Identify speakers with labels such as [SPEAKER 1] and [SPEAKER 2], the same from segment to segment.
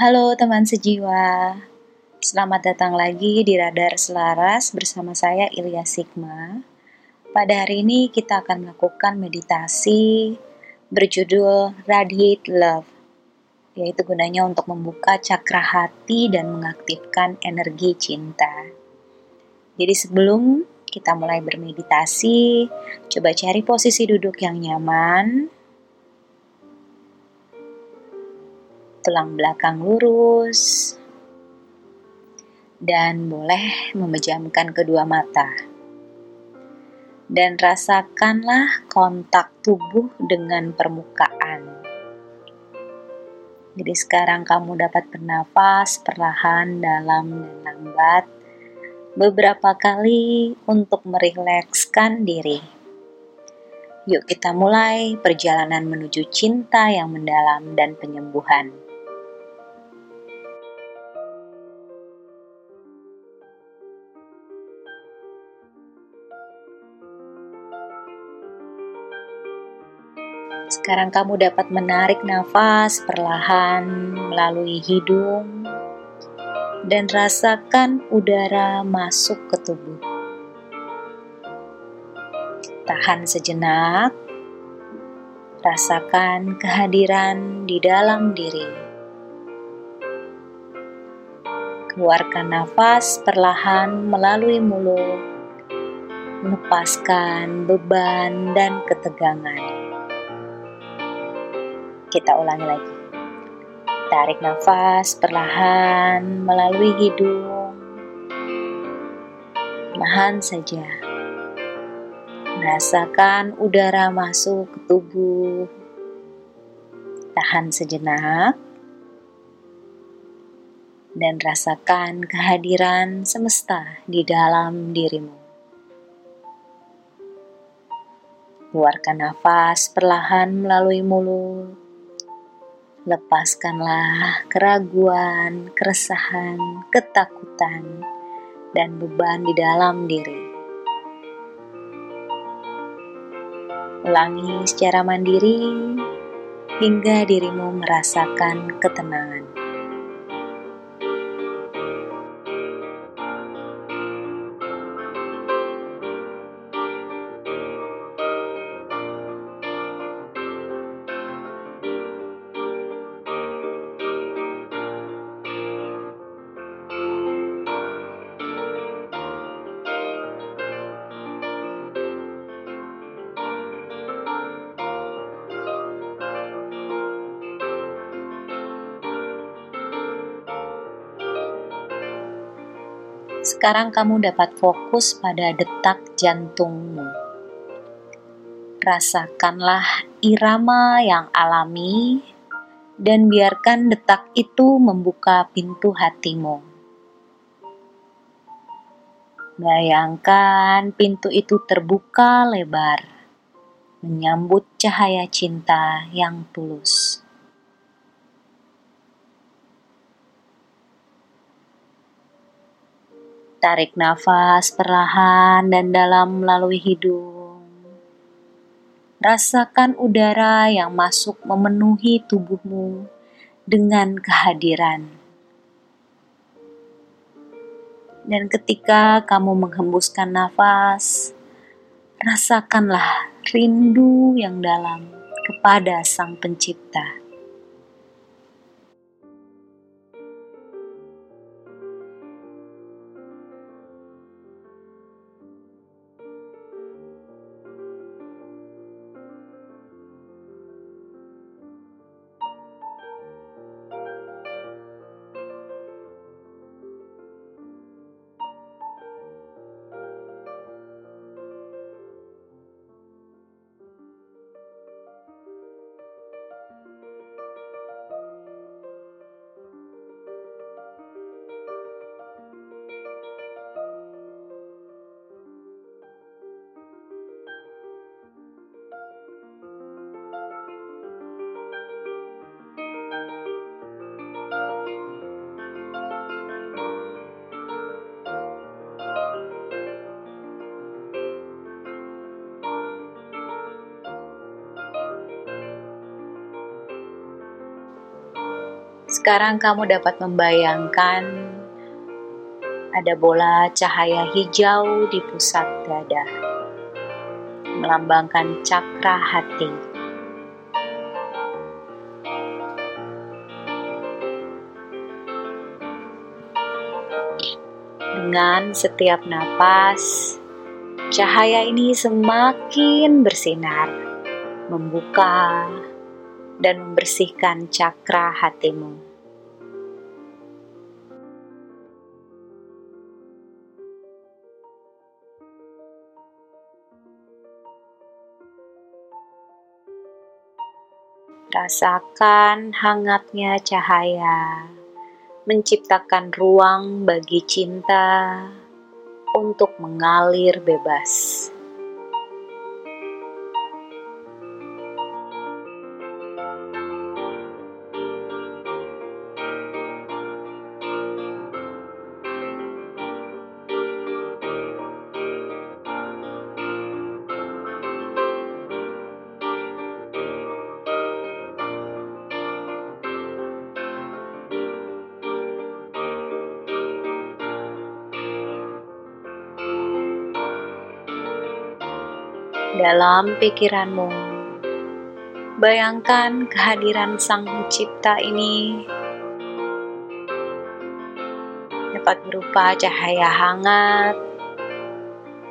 [SPEAKER 1] Halo teman sejiwa, selamat datang lagi di Radar Selaras bersama saya Ilya Sigma. Pada hari ini kita akan melakukan meditasi berjudul Radiate Love, yaitu gunanya untuk membuka cakra hati dan mengaktifkan energi cinta. Jadi sebelum kita mulai bermeditasi, coba cari posisi duduk yang nyaman, tulang belakang lurus, dan boleh memejamkan kedua mata. Dan rasakanlah kontak tubuh dengan permukaan. Jadi sekarang kamu dapat bernapas perlahan, dalam, dan lambat beberapa kali untuk merilekskan diri. Yuk kita mulai perjalanan menuju cinta yang mendalam dan penyembuhan. Sekarang kamu dapat menarik nafas perlahan melalui hidung dan rasakan udara masuk ke tubuh. Tahan sejenak, rasakan kehadiran di dalam diri. Keluarkan nafas perlahan melalui mulut, melepaskan beban dan ketegangan. Kita ulangi lagi. Tarik nafas perlahan melalui hidung. Perlahan saja. Rasakan udara masuk ke tubuh. Tahan sejenak. Dan rasakan kehadiran semesta di dalam dirimu. Keluarkan nafas perlahan melalui mulut Lepaskanlah keraguan, keresahan, ketakutan, dan beban di dalam diri. Ulangi secara mandiri hingga dirimu merasakan ketenangan. Sekarang kamu dapat fokus pada detak jantungmu. Rasakanlah irama yang alami dan biarkan detak itu membuka pintu hatimu. Bayangkan pintu itu terbuka lebar, menyambut cahaya cinta yang tulus. Tarik nafas perlahan dan dalam melalui hidung. Rasakan udara yang masuk memenuhi tubuhmu dengan kehadiran. Dan ketika kamu menghembuskan nafas, rasakanlah rindu yang dalam kepada Sang Pencipta. Sekarang kamu dapat membayangkan ada bola cahaya hijau di pusat dada, melambangkan cakra hati. Dengan setiap napas, cahaya ini semakin bersinar, membuka, dan membersihkan cakra hatimu. Rasakan hangatnya cahaya, menciptakan ruang bagi cinta untuk mengalir bebas. Dalam pikiranmu. Bayangkan kehadiran Sang Pencipta ini dapat berupa cahaya hangat,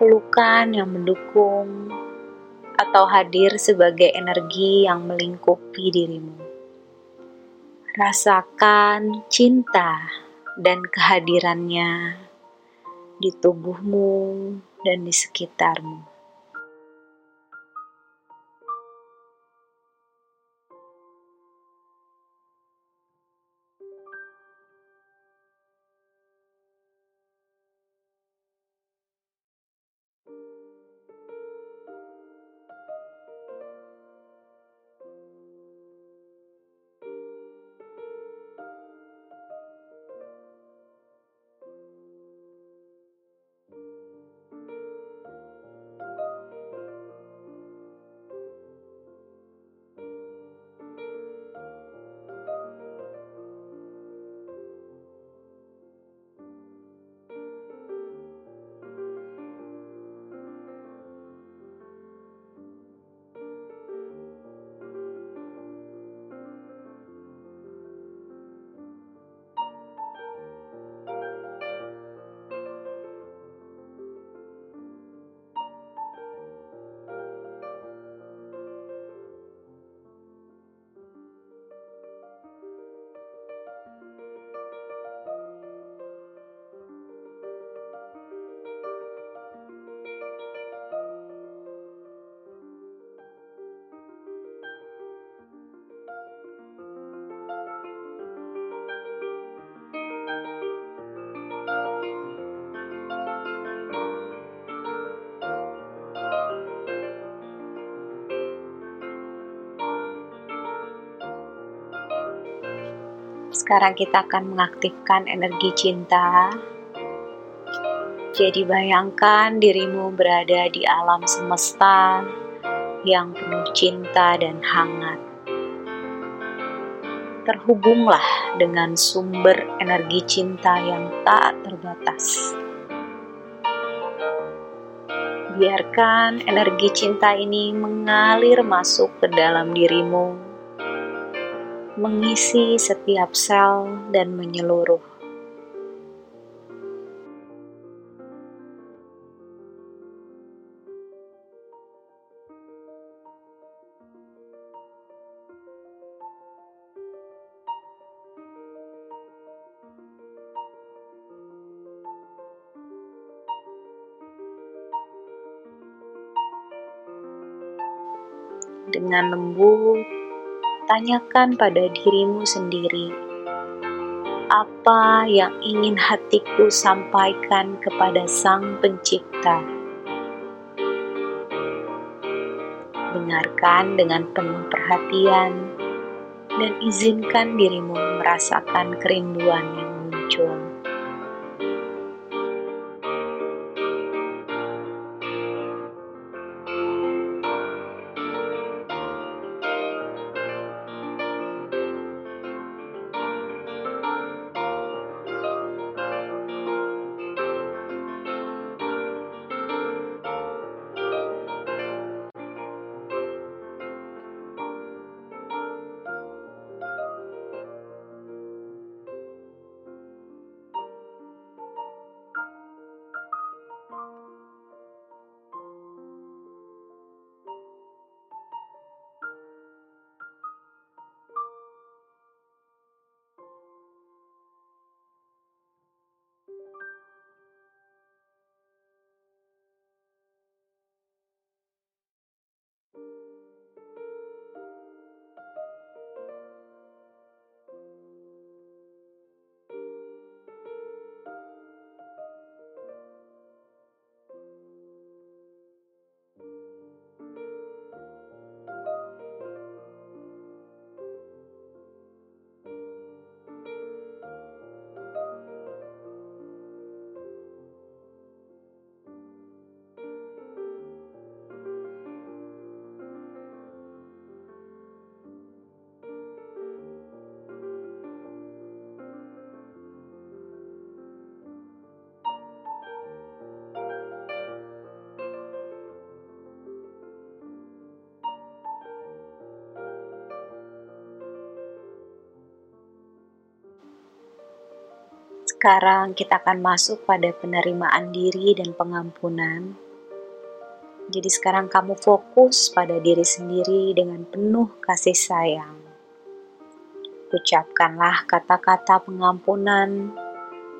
[SPEAKER 1] pelukan yang mendukung, atau hadir sebagai energi yang melingkupi dirimu. Rasakan cinta dan kehadirannya di tubuhmu dan di sekitarmu. Sekarang kita akan mengaktifkan energi cinta. Jadi bayangkan dirimu berada di alam semesta yang penuh cinta dan hangat. Terhubunglah dengan sumber energi cinta yang tak terbatas. Biarkan energi cinta ini mengalir masuk ke dalam dirimu mengisi setiap sel dan menyeluruh. Dengan lembut, tanyakan pada dirimu sendiri, apa yang ingin hatiku sampaikan kepada Sang Pencipta. Dengarkan dengan penuh perhatian dan izinkan dirimu merasakan kerinduan yang muncul. Sekarang kita akan masuk pada penerimaan diri dan pengampunan. Jadi sekarang kamu fokus pada diri sendiri dengan penuh kasih sayang. Ucapkanlah kata-kata pengampunan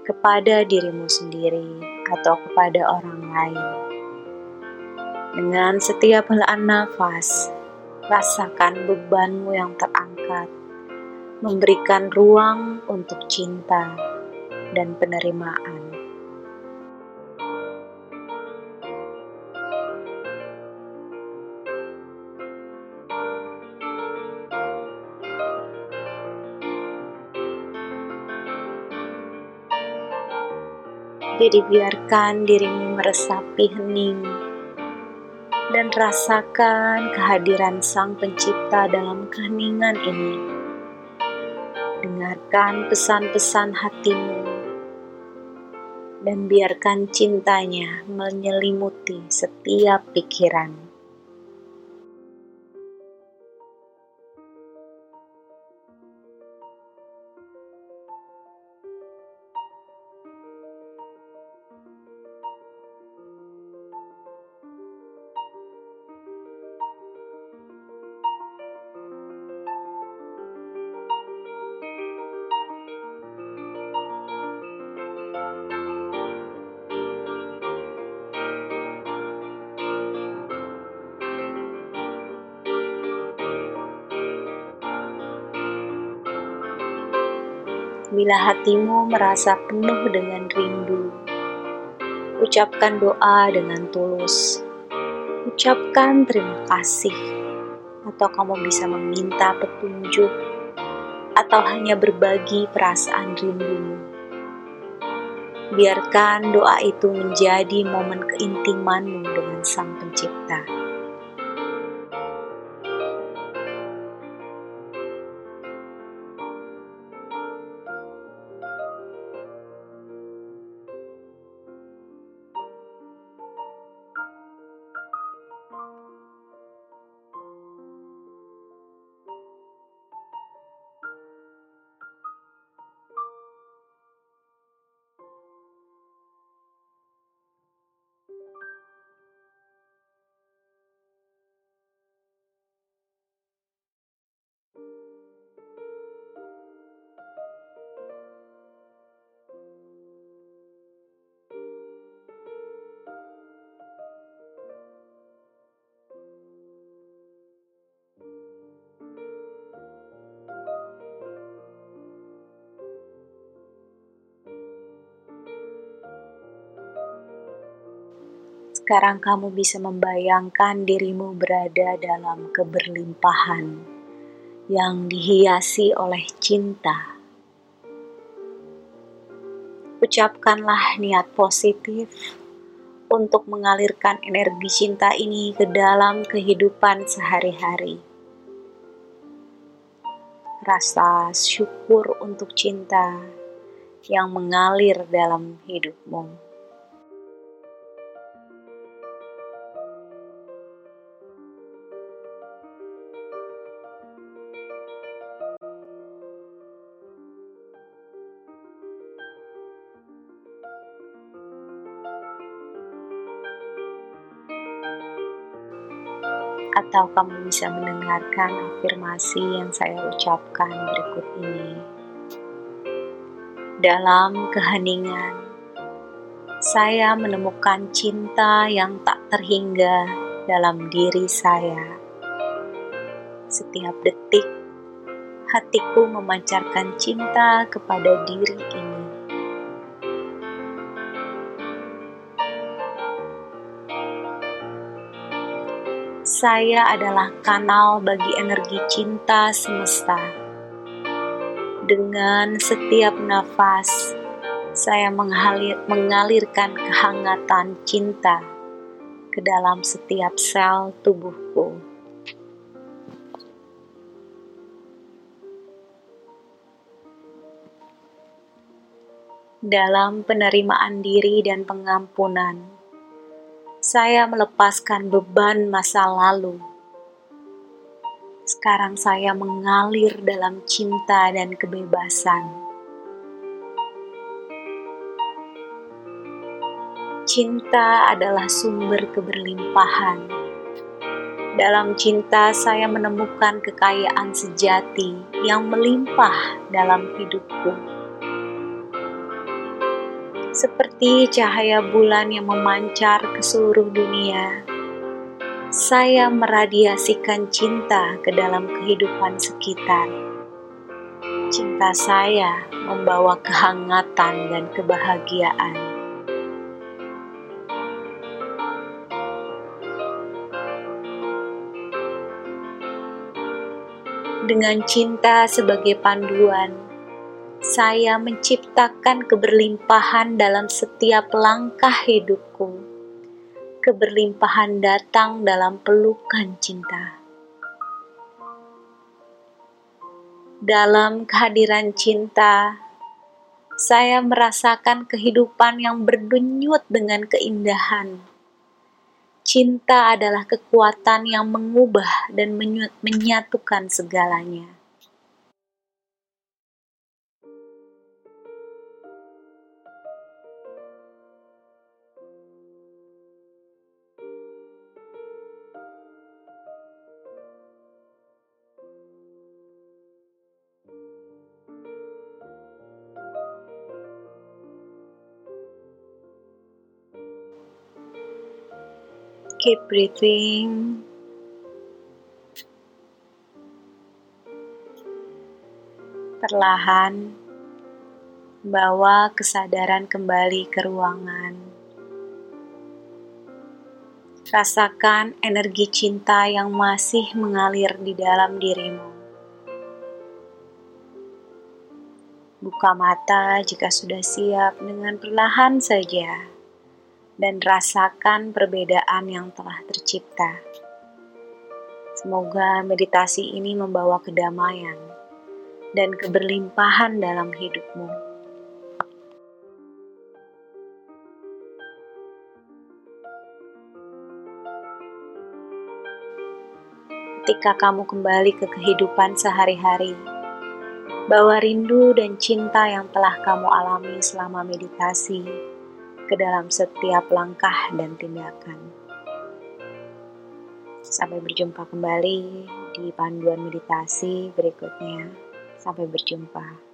[SPEAKER 1] kepada dirimu sendiri atau kepada orang lain. Dengan setiap helaan nafas, rasakan bebanmu yang terangkat, memberikan ruang untuk cinta dan penerimaan. Jadi biarkan dirimu meresapi hening dan rasakan kehadiran Sang Pencipta dalam keheningan ini. Dengarkan pesan-pesan hatimu dan biarkan cintanya menyelimuti setiap pikiran. Bila hatimu merasa penuh dengan rindu, ucapkan doa dengan tulus. Ucapkan terima kasih, atau kamu bisa meminta petunjuk, atau hanya berbagi perasaan rindumu. Biarkan doa itu menjadi momen keintimanmu dengan Sang Pencipta. Sekarang kamu bisa membayangkan dirimu berada dalam keberlimpahan yang dihiasi oleh cinta. Ucapkanlah niat positif untuk mengalirkan energi cinta ini ke dalam kehidupan sehari-hari. Rasa syukur untuk cinta yang mengalir dalam hidupmu. Atau kamu bisa mendengarkan afirmasi yang saya ucapkan berikut ini. Dalam keheningan, saya menemukan cinta yang tak terhingga dalam diri saya. Setiap detik, hatiku memancarkan cinta kepada diri ini Saya adalah kanal bagi energi cinta semesta. Dengan setiap nafas, saya mengalir, mengalirkan kehangatan cinta ke dalam setiap sel tubuhku. Dalam penerimaan diri dan pengampunan, saya melepaskan beban masa lalu. Sekarang saya mengalir dalam cinta dan kebebasan. Cinta adalah sumber keberlimpahan. Dalam cinta, saya menemukan kekayaan sejati yang melimpah dalam hidupku seperti cahaya bulan yang memancar ke seluruh dunia. Saya meradiasikan cinta ke dalam kehidupan sekitar. Cinta saya membawa kehangatan dan kebahagiaan. Dengan cinta sebagai panduan, saya menciptakan keberlimpahan dalam setiap langkah hidupku. Keberlimpahan datang dalam pelukan cinta. Dalam kehadiran cinta, saya merasakan kehidupan yang berdenyut dengan keindahan Cinta adalah kekuatan yang mengubah dan menyatukan segalanya. Keep breathing. Perlahan bawa kesadaran kembali ke ruangan. Rasakan energi cinta yang masih mengalir di dalam dirimu. Buka mata jika sudah siap dengan perlahan saja dan rasakan perbedaan yang telah tercipta. Semoga meditasi ini membawa kedamaian dan keberlimpahan dalam hidupmu. Ketika kamu kembali ke kehidupan sehari-hari, bawa rindu dan cinta yang telah kamu alami selama meditasi ke dalam setiap langkah dan tindakan. Sampai berjumpa kembali di panduan meditasi berikutnya. Sampai berjumpa.